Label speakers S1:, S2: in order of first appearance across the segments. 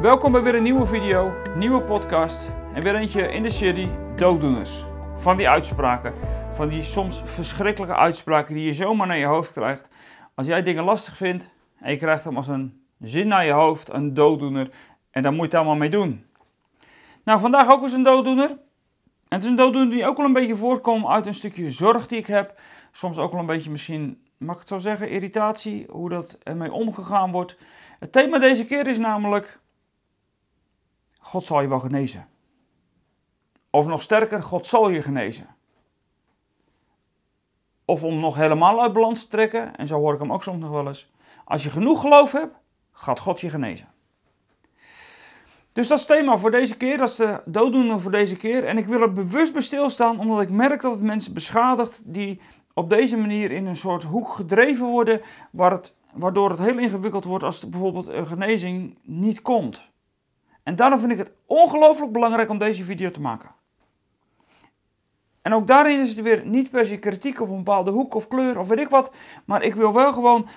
S1: Welkom bij weer een nieuwe video, nieuwe podcast en weer eentje in de serie Dooddoeners. Van die uitspraken, van die soms verschrikkelijke uitspraken die je zomaar naar je hoofd krijgt. Als jij dingen lastig vindt en je krijgt hem als een zin naar je hoofd, een dooddoener, en dan moet je het allemaal mee doen. Nou, vandaag ook eens een dooddoener. En het is een dooddoener die ook wel een beetje voortkomt uit een stukje zorg die ik heb. Soms ook wel een beetje misschien, mag ik het zo zeggen, irritatie, hoe dat ermee omgegaan wordt. Het thema deze keer is namelijk God zal je wel genezen. Of nog sterker, God zal je genezen. Of om nog helemaal uit balans te trekken, en zo hoor ik hem ook soms nog wel eens. Als je genoeg geloof hebt, gaat God je genezen. Dus dat is het thema voor deze keer, dat is de dooddoener voor deze keer. En ik wil er bewust bij stilstaan, omdat ik merk dat het mensen beschadigt die op deze manier in een soort hoek gedreven worden, waar het, waardoor het heel ingewikkeld wordt als bijvoorbeeld een genezing niet komt. En daarom vind ik het ongelooflijk belangrijk om deze video te maken. En ook daarin is het weer niet per se kritiek op een bepaalde hoek of kleur of weet ik wat. Maar ik wil wel gewoon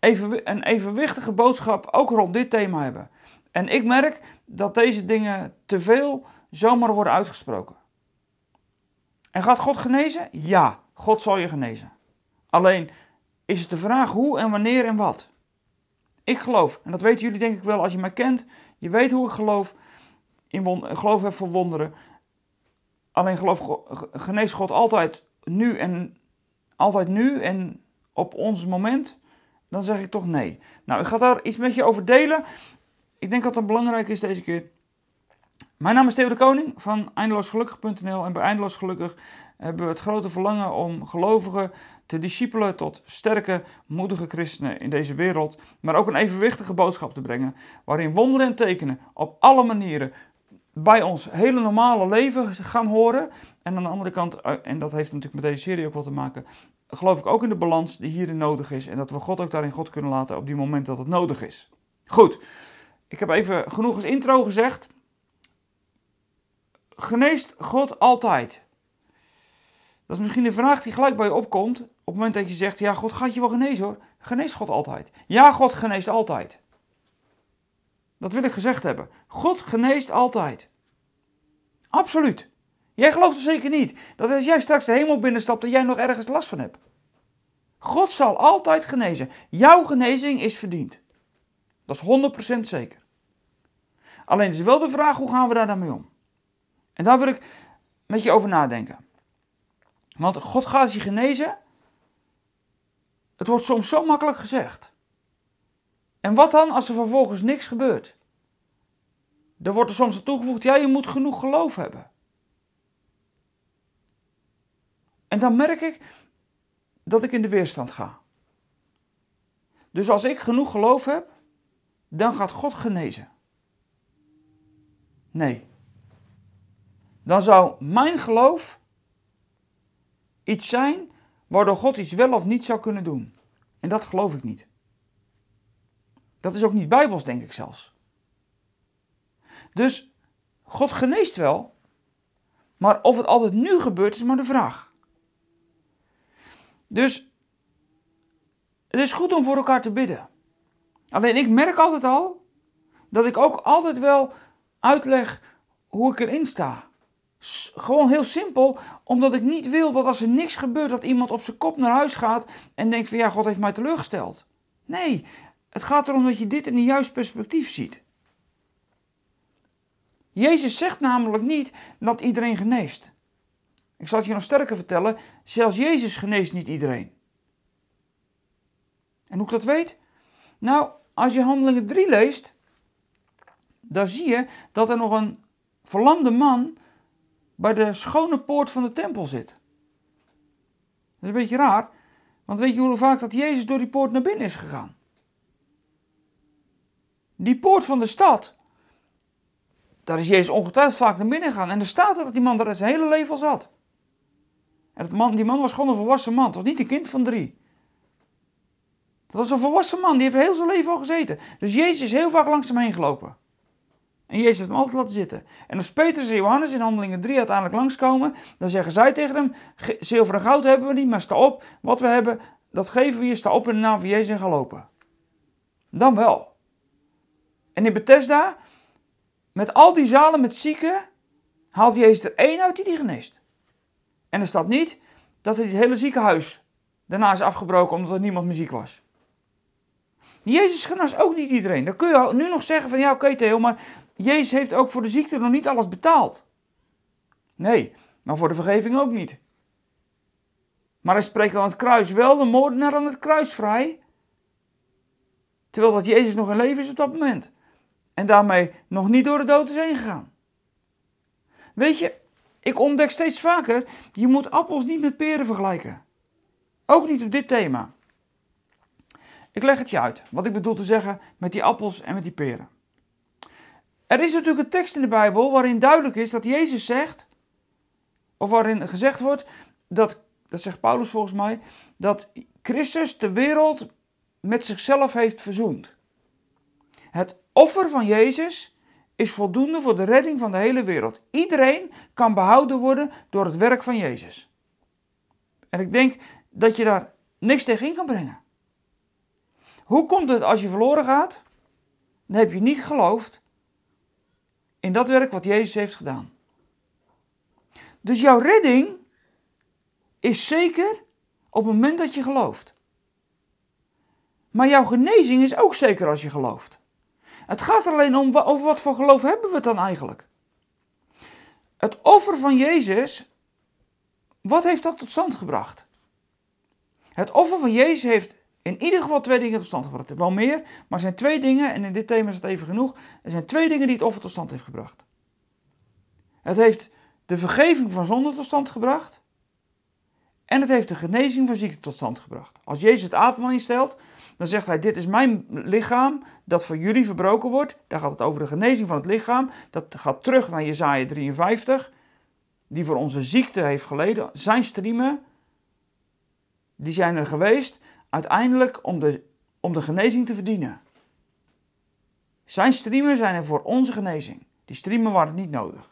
S1: even, een evenwichtige boodschap ook rond dit thema hebben. En ik merk dat deze dingen te veel zomaar worden uitgesproken. En gaat God genezen? Ja, God zal je genezen. Alleen is het de vraag hoe en wanneer en wat. Ik geloof, en dat weten jullie denk ik wel als je mij kent, je weet hoe ik geloof, in geloof heb voor wonderen. Alleen geloof geneest God altijd nu en altijd nu en op ons moment, dan zeg ik toch nee. Nou, ik ga daar iets met je over delen. Ik denk dat dat belangrijk is deze keer. Mijn naam is Theo de Koning van eindeloosgelukkig.nl en bij Eindeloos Gelukkig hebben we het grote verlangen om gelovigen te discipelen tot sterke, moedige christenen in deze wereld, maar ook een evenwichtige boodschap te brengen, waarin wonderen en tekenen op alle manieren bij ons hele normale leven gaan horen. En aan de andere kant, eh, en dat heeft natuurlijk met deze serie ook wat te maken, geloof ik ook in de balans die hierin nodig is en dat we God ook daarin God kunnen laten op die moment dat het nodig is. Goed, ik heb even genoeg als intro gezegd. Geneest God altijd? Dat is misschien een vraag die gelijk bij je opkomt. Op het moment dat je zegt, ja, God gaat je wel genezen hoor. Geneest God altijd? Ja, God geneest altijd. Dat wil ik gezegd hebben. God geneest altijd. Absoluut. Jij gelooft er zeker niet dat als jij straks de hemel binnenstapt, dat jij nog ergens last van hebt. God zal altijd genezen. Jouw genezing is verdiend. Dat is 100% zeker. Alleen is wel de vraag, hoe gaan we daar dan mee om? En daar wil ik met je over nadenken. Want God gaat je genezen. Het wordt soms zo makkelijk gezegd. En wat dan als er vervolgens niks gebeurt? Er wordt er soms aan toegevoegd, ja, je moet genoeg geloof hebben. En dan merk ik dat ik in de weerstand ga. Dus als ik genoeg geloof heb, dan gaat God genezen. Nee. Dan zou mijn geloof iets zijn waardoor God iets wel of niet zou kunnen doen. En dat geloof ik niet. Dat is ook niet bijbels, denk ik zelfs. Dus God geneest wel, maar of het altijd nu gebeurt is maar de vraag. Dus het is goed om voor elkaar te bidden. Alleen ik merk altijd al dat ik ook altijd wel uitleg hoe ik erin sta. Gewoon heel simpel, omdat ik niet wil dat als er niks gebeurt, dat iemand op zijn kop naar huis gaat en denkt van ja, God heeft mij teleurgesteld. Nee, het gaat erom dat je dit in een juist perspectief ziet. Jezus zegt namelijk niet dat iedereen geneest. Ik zal het je nog sterker vertellen, zelfs Jezus geneest niet iedereen. En hoe ik dat weet? Nou, als je Handelingen 3 leest, dan zie je dat er nog een verlamde man bij de schone poort van de tempel zit. Dat is een beetje raar, want weet je hoe vaak dat Jezus door die poort naar binnen is gegaan? Die poort van de stad, daar is Jezus ongetwijfeld vaak naar binnen gegaan. En er staat dat die man daar zijn hele leven al zat. En man, die man was gewoon een volwassen man. Het was niet een kind van drie. Dat was een volwassen man, die heeft heel zijn leven al gezeten. Dus Jezus is heel vaak langs hem heen gelopen. En Jezus heeft hem altijd laten zitten. En als Petrus en Johannes in handelingen 3 uiteindelijk langskomen, dan zeggen zij tegen hem, zilver en goud hebben we niet, maar sta op, wat we hebben, dat geven we je, sta op in de naam van Jezus en ga lopen. Dan wel. En in Bethesda, met al die zalen met zieken, haalt Jezus er één uit die die geneest. En er staat niet dat het hele ziekenhuis daarna is afgebroken omdat er niemand meer ziek was. Jezus genas ook niet iedereen. Dan kun je nu nog zeggen van ja oké Theo, maar Jezus heeft ook voor de ziekte nog niet alles betaald. Nee, maar voor de vergeving ook niet. Maar hij spreekt aan het kruis wel de moordenaar aan het kruis vrij. Terwijl dat Jezus nog in leven is op dat moment. En daarmee nog niet door de dood is heen gegaan. Weet je, ik ontdek steeds vaker, je moet appels niet met peren vergelijken. Ook niet op dit thema. Ik leg het je uit, wat ik bedoel te zeggen met die appels en met die peren. Er is natuurlijk een tekst in de Bijbel waarin duidelijk is dat Jezus zegt, of waarin gezegd wordt dat, dat zegt Paulus volgens mij, dat Christus de wereld met zichzelf heeft verzoend. Het offer van Jezus is voldoende voor de redding van de hele wereld. Iedereen kan behouden worden door het werk van Jezus. En ik denk dat je daar niks tegen in kan brengen. Hoe komt het als je verloren gaat? Dan heb je niet geloofd in dat werk wat Jezus heeft gedaan. Dus jouw redding is zeker op het moment dat je gelooft. Maar jouw genezing is ook zeker als je gelooft. Het gaat alleen om over wat voor geloof hebben we het dan eigenlijk. Het offer van Jezus, wat heeft dat tot stand gebracht? Het offer van Jezus heeft in ieder geval twee dingen tot stand gebracht. Wel meer, maar er zijn twee dingen, en in dit thema is het even genoeg. Er zijn twee dingen die het offer tot stand heeft gebracht. Het heeft de vergeving van zonde tot stand gebracht. En het heeft de genezing van ziekte tot stand gebracht. Als Jezus het avondmaal instelt, dan zegt hij: Dit is mijn lichaam dat voor jullie verbroken wordt. Daar gaat het over de genezing van het lichaam. Dat gaat terug naar Jezaja 53, die voor onze ziekte heeft geleden. Zijn striemen, die zijn er geweest uiteindelijk om de, om de genezing te verdienen. Zijn striemen zijn er voor onze genezing. Die striemen waren niet nodig.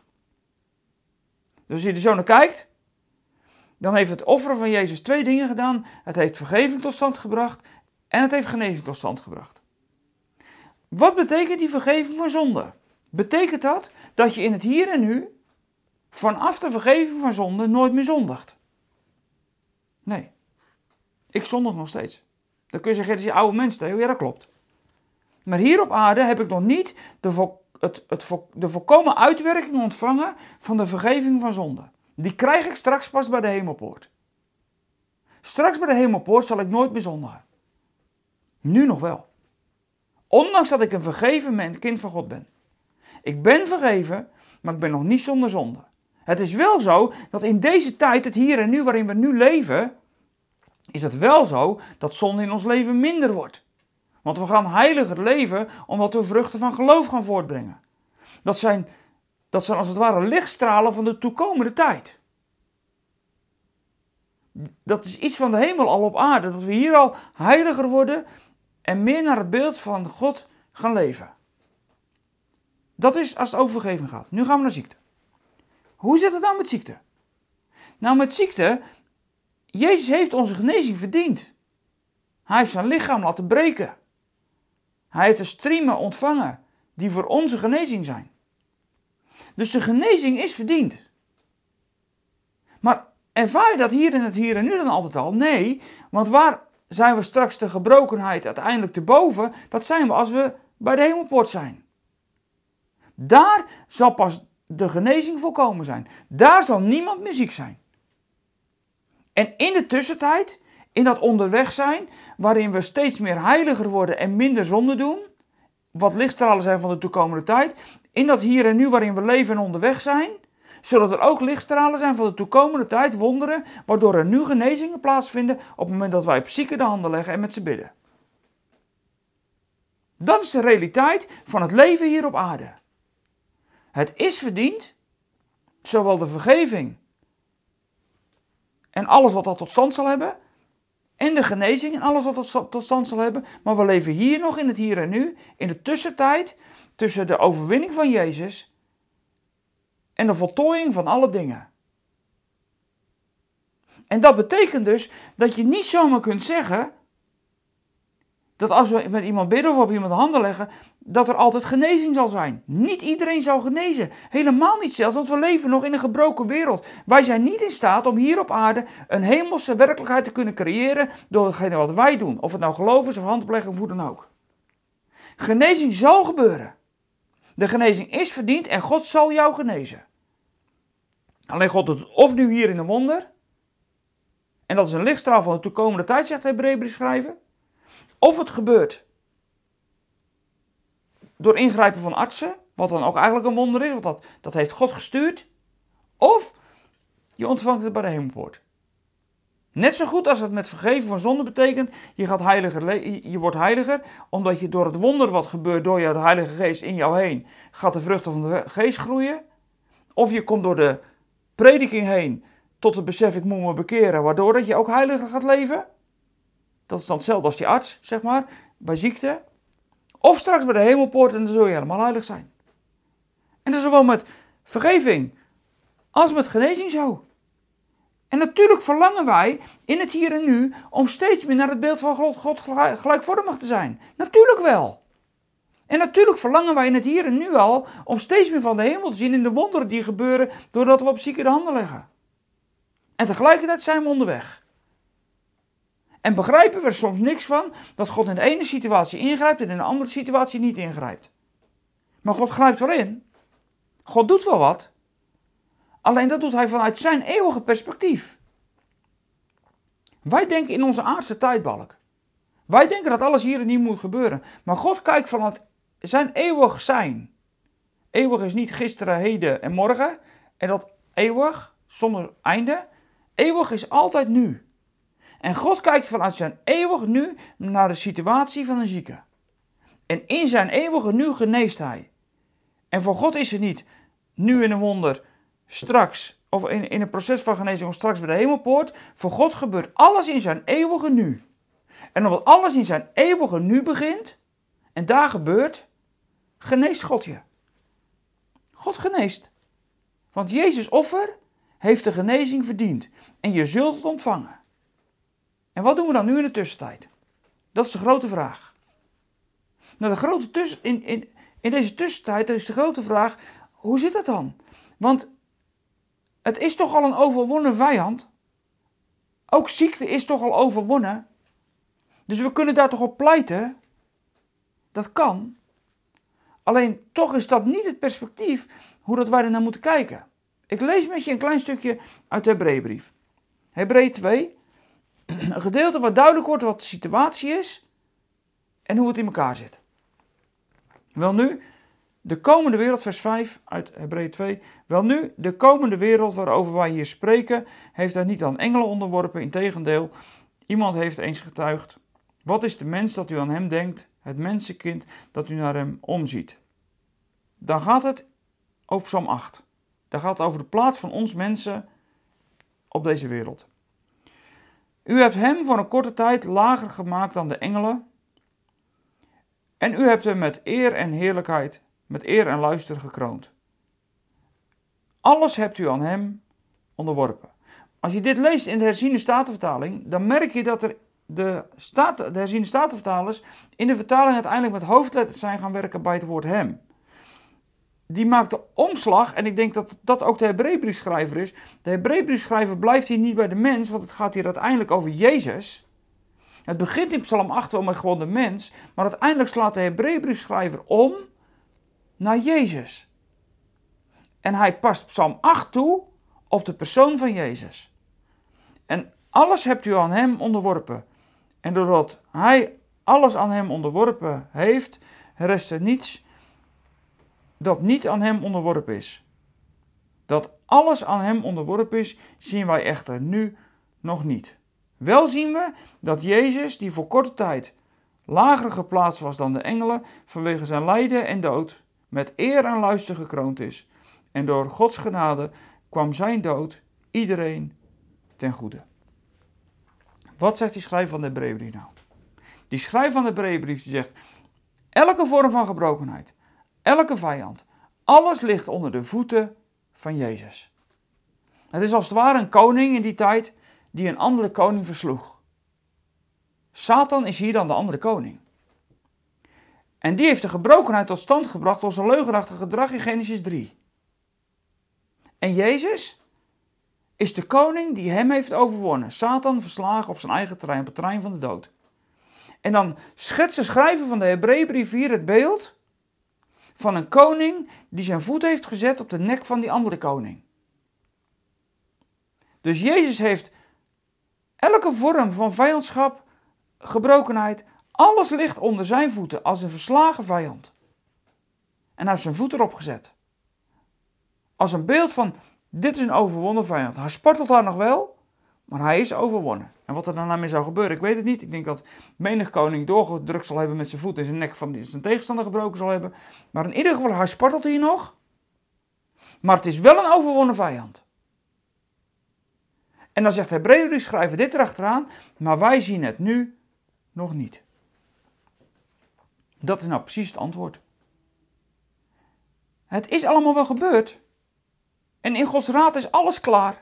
S1: Dus als je er zo naar kijkt, dan heeft het offer van Jezus twee dingen gedaan. Het heeft vergeving tot stand gebracht en het heeft genezing tot stand gebracht. Wat betekent die vergeving van zonde? Betekent dat dat je in het hier en nu vanaf de vergeving van zonde nooit meer zondigt? Nee. Ik zondig nog steeds. Dan kun je zeggen, dat is je oude mens, Theo. Ja, dat klopt. Maar hier op aarde heb ik nog niet de, het, het, de volkomen uitwerking ontvangen van de vergeving van zonde. Die krijg ik straks pas bij de hemelpoort. Straks bij de hemelpoort zal ik nooit meer zondigen. Nu nog wel. Ondanks dat ik een vergeven kind van God ben. Ik ben vergeven, maar ik ben nog niet zonder zonde. Het is wel zo dat in deze tijd, het hier en nu waarin we nu leven, is het wel zo dat zonde in ons leven minder wordt. Want we gaan heiliger leven omdat we vruchten van geloof gaan voortbrengen. Dat zijn, dat zijn als het ware lichtstralen van de toekomende tijd. Dat is iets van de hemel al op aarde. Dat we hier al heiliger worden en meer naar het beeld van God gaan leven. Dat is als het over gaat. Nu gaan we naar ziekte. Hoe zit het nou met ziekte? Nou, met ziekte Jezus heeft onze genezing verdiend. Hij heeft zijn lichaam laten breken. Hij heeft de striemen ontvangen die voor onze genezing zijn. Dus de genezing is verdiend. Maar ervaar je dat hier in het hier en nu dan altijd al? Nee, want waar zijn we straks de gebrokenheid uiteindelijk te boven? Dat zijn we als we bij de hemelpoort zijn. Daar zal pas de genezing volkomen zijn. Daar zal niemand meer ziek zijn. En in de tussentijd, in dat onderweg zijn, waarin we steeds meer heiliger worden en minder zonde doen, wat lichtstralen zijn van de toekomende tijd, in dat hier en nu waarin we leven en onderweg zijn, zullen er ook lichtstralen zijn van de toekomende tijd, wonderen, waardoor er nu genezingen plaatsvinden op het moment dat wij zieken de handen leggen en met ze bidden. Dat is de realiteit van het leven hier op aarde. Het is verdiend, zowel de vergeving en alles wat dat tot stand zal hebben. En de genezing en alles wat dat tot stand zal hebben. Maar we leven hier nog in het hier en nu. In de tussentijd tussen de overwinning van Jezus en de voltooiing van alle dingen. En dat betekent dus dat je niet zomaar kunt zeggen dat als we met iemand bidden of op iemand handen leggen, dat er altijd genezing zal zijn. Niet iedereen zal genezen. Helemaal niet zelfs, want we leven nog in een gebroken wereld. Wij zijn niet in staat om hier op aarde een hemelse werkelijkheid te kunnen creëren door hetgene wat wij doen. Of het nou geloof is of handopleggen of hoe dan ook. Genezing zal gebeuren. De genezing is verdiend en God zal jou genezen. Alleen God het of nu hier in een wonder. En dat is een lichtstraal van de toekomende tijd, zegt de Hebreeënbrief schrijven. Of het gebeurt door ingrijpen van artsen, wat dan ook eigenlijk een wonder is, want dat, dat heeft God gestuurd. Of je ontvangt het bij de hemelpoort. Net zo goed als het met vergeven van zonde betekent, je, gaat heiliger, je wordt heiliger, omdat je door het wonder wat gebeurt door jouw Heilige Geest in jou heen, gaat de vruchten van de Geest groeien. Of je komt door de prediking heen tot het besef ik moet me bekeren, waardoor dat je ook heiliger gaat leven. Dat is dan hetzelfde als die arts, zeg maar, bij ziekte. Of straks bij de hemelpoort en dan zul je helemaal heilig zijn. En dat is zowel met vergeving als met genezing zo. En natuurlijk verlangen wij in het hier en nu om steeds meer naar het beeld van God, gelijkvormig te zijn. Natuurlijk wel. En natuurlijk verlangen wij in het hier en nu al om steeds meer van de hemel te zien in de wonderen die gebeuren doordat we op zieken de handen leggen. En tegelijkertijd zijn we onderweg. En begrijpen we er soms niks van dat God in de ene situatie ingrijpt en in de andere situatie niet ingrijpt. Maar God grijpt wel in. God doet wel wat. Alleen dat doet hij vanuit zijn eeuwige perspectief. Wij denken in onze aardse tijdbalk. Wij denken dat alles hier en nu moet gebeuren. Maar God kijkt vanuit zijn eeuwig zijn. Eeuwig is niet gisteren, heden en morgen. En dat eeuwig, zonder einde. Eeuwig is altijd nu. En God kijkt vanuit zijn eeuwig nu naar de situatie van een zieke. En in zijn eeuwige nu geneest hij. En voor God is het niet nu in een wonder, straks, of in, in een proces van genezing of straks bij de hemelpoort. Voor God gebeurt alles in zijn eeuwige nu. En omdat alles in zijn eeuwige nu begint, en daar gebeurt, geneest God je. God geneest. Want Jezus offer heeft de genezing verdiend. En je zult het ontvangen. En wat doen we dan nu in de tussentijd? Dat is de grote vraag. Nou, de grote tussen, in, in, in deze tussentijd is de grote vraag, hoe zit dat dan? Want het is toch al een overwonnen vijand? Ook ziekte is toch al overwonnen? Dus we kunnen daar toch op pleiten? Dat kan. Alleen toch is dat niet het perspectief hoe dat wij er naar moeten kijken. Ik lees met je een klein stukje uit de Hebreeënbrief. Hebreeën 2, een gedeelte waar duidelijk wordt wat de situatie is en hoe het in elkaar zit. Wel nu, de komende wereld, vers 5 uit Hebreeën 2. Wel nu, de komende wereld waarover wij hier spreken, heeft hij niet aan engelen onderworpen. Integendeel, iemand heeft eens getuigd. Wat is de mens dat u aan hem denkt? Het mensenkind dat u naar hem omziet. Dan gaat het over Psalm 8. Dan gaat het over de plaats van ons mensen op deze wereld. U hebt hem voor een korte tijd lager gemaakt dan de engelen. En u hebt hem met eer en heerlijkheid, met eer en luister gekroond. Alles hebt u aan hem onderworpen. Als je dit leest in de herziene statenvertaling, dan merk je dat er de, staten, de herziene statenvertalers in de vertaling uiteindelijk met hoofdletters zijn gaan werken bij het woord hem die maakt de omslag, en ik denk dat dat ook de Hebreeënbriefschrijver is. De Hebreeënbriefschrijver blijft hier niet bij de mens, want het gaat hier uiteindelijk over Jezus. Het begint in Psalm 8 wel met gewoon de mens, maar uiteindelijk slaat de Hebreeënbriefschrijver om naar Jezus. En hij past Psalm 8 toe op de persoon van Jezus. En alles hebt u aan hem onderworpen. En doordat hij alles aan hem onderworpen heeft, rest er niets dat niet aan hem onderworpen is. Dat alles aan hem onderworpen is, zien wij echter nu nog niet. Wel zien we dat Jezus, die voor korte tijd lager geplaatst was dan de engelen, vanwege zijn lijden en dood, met eer en luister gekroond is. En door Gods genade kwam zijn dood iedereen ten goede. Wat zegt die schrijver van de Hebreeënbrief nou? Die schrijver van de Hebreeënbrief zegt: elke vorm van gebrokenheid, Elke vijand. Alles ligt onder de voeten van Jezus. Het is als het ware een koning in die tijd die een andere koning versloeg. Satan is hier dan de andere koning. En die heeft de gebrokenheid tot stand gebracht door zijn leugenachtig gedrag in Genesis 3. En Jezus is de koning die hem heeft overwonnen. Satan verslagen op zijn eigen terrein, op het terrein van de dood. En dan schetst de schrijver van de Hebreeënbrief hier het beeld van een koning die zijn voet heeft gezet op de nek van die andere koning. Dus Jezus heeft elke vorm van vijandschap, gebrokenheid, alles ligt onder zijn voeten als een verslagen vijand. En hij heeft zijn voet erop gezet. Als een beeld van, dit is een overwonnen vijand. Hij spartelt daar nog wel, maar hij is overwonnen. En wat er daarna mee zou gebeuren, ik weet het niet. Ik denk dat menig koning doorgedrukt zal hebben met zijn voet en zijn nek van zijn tegenstander gebroken zal hebben. Maar in ieder geval, hij spartelt hier nog. Maar het is wel een overwonnen vijand. En dan zegt Hebreeën, schrijven dit erachteraan, maar wij zien het nu nog niet. Dat is nou precies het antwoord. Het is allemaal wel gebeurd. En in Gods raad is alles klaar.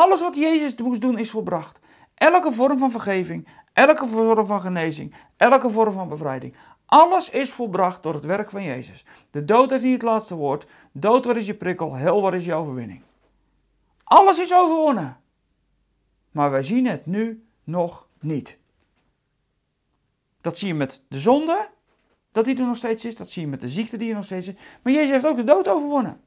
S1: Alles wat Jezus moest doen is volbracht. Elke vorm van vergeving, elke vorm van genezing, elke vorm van bevrijding. Alles is volbracht door het werk van Jezus. De dood heeft niet het laatste woord. Dood, waar is je prikkel? Hel, waar is je overwinning? Alles is overwonnen. Maar wij zien het nu nog niet. Dat zie je met de zonde, dat die er nog steeds is. Dat zie je met de ziekte die er nog steeds is. Maar Jezus heeft ook de dood overwonnen.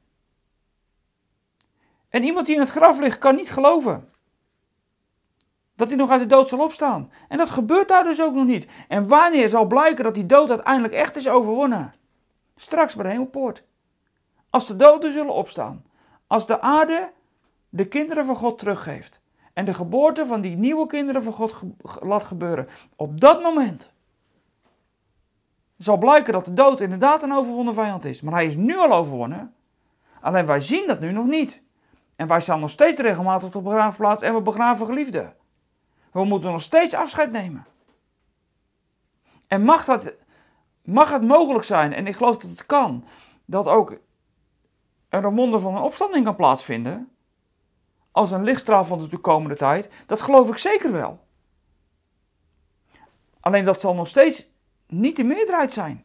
S1: En iemand die in het graf ligt, kan niet geloven dat hij nog uit de dood zal opstaan. En dat gebeurt daar dus ook nog niet. En wanneer zal blijken dat die dood uiteindelijk echt is overwonnen? Straks bij de hemelpoort. Als de doden zullen opstaan. Als de aarde de kinderen van God teruggeeft. En de geboorte van die nieuwe kinderen van God laat gebeuren. Op dat moment zal blijken dat de dood inderdaad een overwonnen vijand is. Maar hij is nu al overwonnen. Alleen wij zien dat nu nog niet. En wij staan nog steeds regelmatig op de begraafplaats en we begraven geliefden. We moeten nog steeds afscheid nemen. En mag, dat, mag het mogelijk zijn, en ik geloof dat het kan, dat ook er een wonder van een opstanding kan plaatsvinden, als een lichtstraal van de toekomende tijd, dat geloof ik zeker wel. Alleen dat zal nog steeds niet de meerderheid zijn.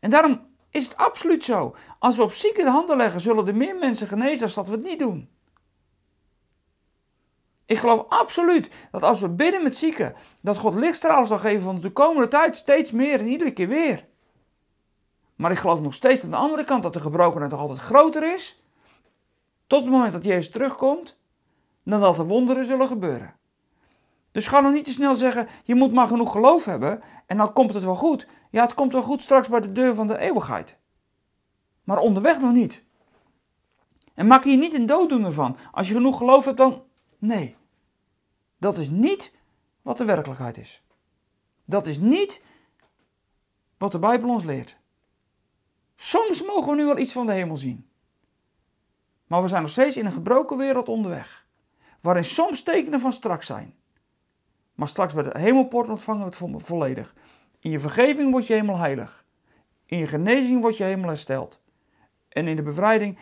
S1: En daarom is het absoluut zo. Als we op zieken de handen leggen, zullen er meer mensen genezen als dat we het niet doen. Ik geloof absoluut dat als we bidden met zieken, dat God lichtstralen zal geven van de toekomende tijd steeds meer en iedere keer weer. Maar ik geloof nog steeds aan de andere kant dat de gebrokenheid nog altijd groter is, tot het moment dat Jezus terugkomt, dan dat er wonderen zullen gebeuren. Dus ga nog niet te snel zeggen, je moet maar genoeg geloof hebben en dan komt het wel goed. Ja, het komt wel goed straks bij de deur van de eeuwigheid. Maar onderweg nog niet. En maak hier niet een dooddoener van. Als je genoeg geloof hebt, dan nee. Dat is niet wat de werkelijkheid is. Dat is niet wat de Bijbel ons leert. Soms mogen we nu wel iets van de hemel zien. Maar we zijn nog steeds in een gebroken wereld onderweg. Waarin soms tekenen van straks zijn. Maar straks bij de hemelpoort ontvangen we het volledig. In je vergeving word je helemaal heilig. In je genezing word je helemaal hersteld. En in de bevrijding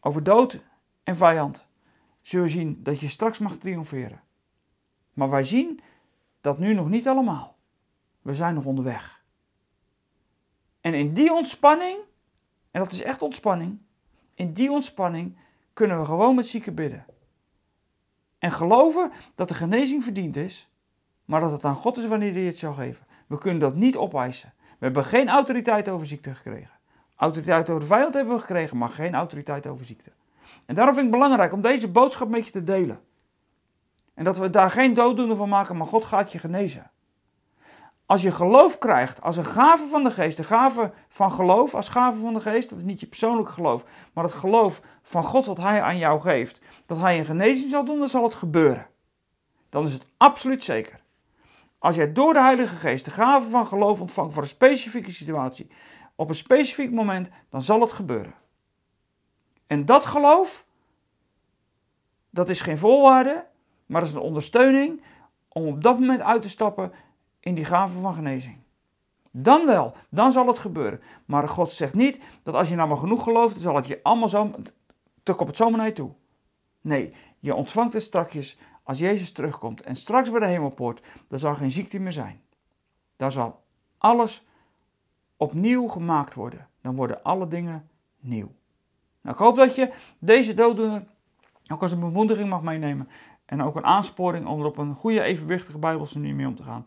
S1: over dood en vijand zul je zien dat je straks mag triomferen. Maar wij zien dat nu nog niet allemaal. We zijn nog onderweg. En in die ontspanning, en dat is echt ontspanning, in die ontspanning kunnen we gewoon met zieken bidden. En geloven dat de genezing verdiend is, maar dat het aan God is wanneer hij het zal geven. We kunnen dat niet opeisen. We hebben geen autoriteit over ziekte gekregen. Autoriteit over de vijand hebben we gekregen, maar geen autoriteit over ziekte. En daarom vind ik het belangrijk om deze boodschap met je te delen. En dat we daar geen dooddoener van maken, maar God gaat je genezen. Als je geloof krijgt als een gave van de geest, de gave van geloof als gave van de geest, dat is niet je persoonlijke geloof, maar het geloof van God wat Hij aan jou geeft, dat Hij een genezing zal doen, dan zal het gebeuren. Dan is het absoluut zeker. Als jij door de Heilige Geest de gave van geloof ontvangt voor een specifieke situatie, op een specifiek moment, dan zal het gebeuren. En dat geloof, dat is geen voorwaarde, maar dat is een ondersteuning om op dat moment uit te stappen in die gave van genezing. Dan wel, dan zal het gebeuren. Maar God zegt niet dat als je nou maar genoeg gelooft, dan zal het je allemaal zo, tuk op het je toe. Nee, je ontvangt het strakjes als Jezus terugkomt. En straks bij de hemelpoort, daar zal geen ziekte meer zijn. Daar zal alles opnieuw gemaakt worden. Dan worden alle dingen nieuw. Nou, ik hoop dat je deze dooddoener ook als een bemoediging mag meenemen. En ook een aansporing om er op een goede, evenwichtige Bijbelse mee om te gaan.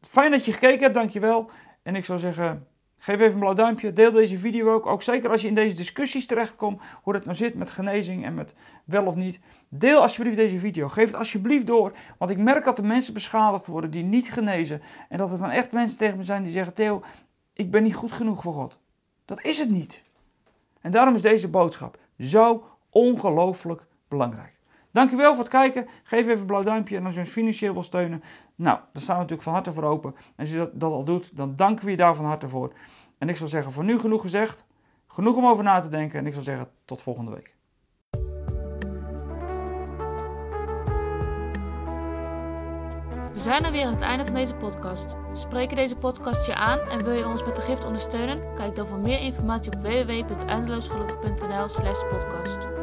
S1: Fijn dat je gekeken hebt, dankjewel. En ik zou zeggen, geef even een blauw duimpje. Deel deze video ook. Ook zeker als je in deze discussies terechtkomt. Hoe het nou zit met genezing en met wel of niet. Deel alsjeblieft deze video. Geef het alsjeblieft door. Want ik merk dat er mensen beschadigd worden die niet genezen. En dat er dan echt mensen tegen me zijn die zeggen: Theo, ik ben niet goed genoeg voor God. Dat is het niet. En daarom is deze boodschap zo ongelooflijk belangrijk. Dankjewel voor het kijken. Geef even een blauw duimpje. En als je ons financieel wil steunen, nou, dan staan we natuurlijk van harte voor open. En als je dat, al doet, dan danken we je daar van harte voor. En ik zal zeggen, voor nu genoeg gezegd. Genoeg om over na te denken. En ik zal zeggen, tot volgende week.
S2: We zijn er weer aan het einde van deze podcast. Spreken deze podcast je aan en wil je ons met de gift ondersteunen? Kijk dan voor meer informatie op www.eindeloosgelukkig.nl slash podcast.